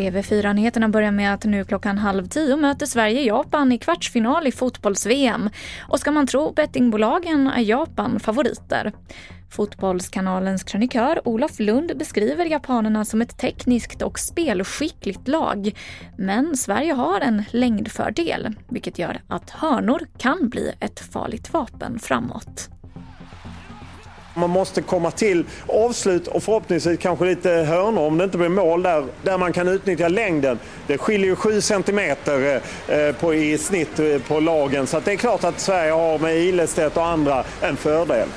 TV4-nyheterna börjar med att nu klockan halv tio möter Sverige Japan i kvartsfinal i fotbolls-VM. Och ska man tro bettingbolagen är Japan favoriter. Fotbollskanalens krönikör Olof Lund beskriver japanerna som ett tekniskt och spelskickligt lag. Men Sverige har en längdfördel, vilket gör att hörnor kan bli ett farligt vapen framåt. Man måste komma till avslut och förhoppningsvis kanske lite hörnor om det inte blir mål där, där man kan utnyttja längden. Det skiljer ju 7 centimeter eh, på, i snitt eh, på lagen så det är klart att Sverige har med Ilestedt och andra en fördel.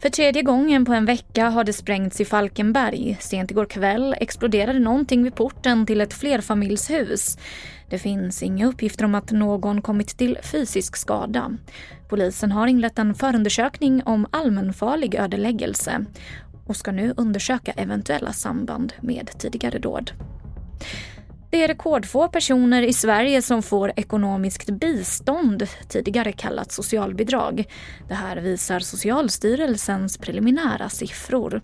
För tredje gången på en vecka har det sprängts i Falkenberg. Sent igår kväll exploderade någonting vid porten till ett flerfamiljshus. Det finns inga uppgifter om att någon kommit till fysisk skada. Polisen har inlett en förundersökning om allmänfarlig ödeläggelse och ska nu undersöka eventuella samband med tidigare dåd. Det är rekordfå personer i Sverige som får ekonomiskt bistånd, tidigare kallat socialbidrag. Det här visar Socialstyrelsens preliminära siffror.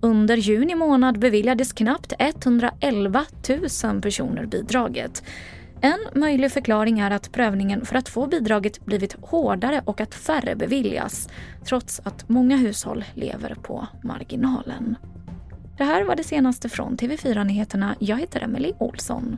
Under juni månad beviljades knappt 111 000 personer bidraget. En möjlig förklaring är att prövningen för att få bidraget blivit hårdare och att färre beviljas, trots att många hushåll lever på marginalen. Det här var det senaste från TV4 Nyheterna. Jag heter Emily Olsson.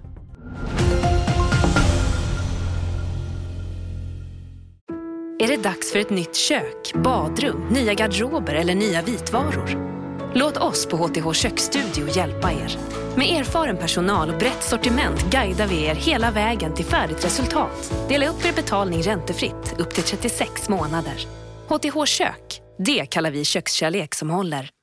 Är det dags för ett nytt kök, badrum, nya garderober eller nya vitvaror? Låt oss på HTH Köksstudio hjälpa er. Med erfaren personal och brett sortiment guidar vi er hela vägen till färdigt resultat. Dela upp er betalning räntefritt upp till 36 månader. HTH Kök, det kallar vi kökskärlek som håller.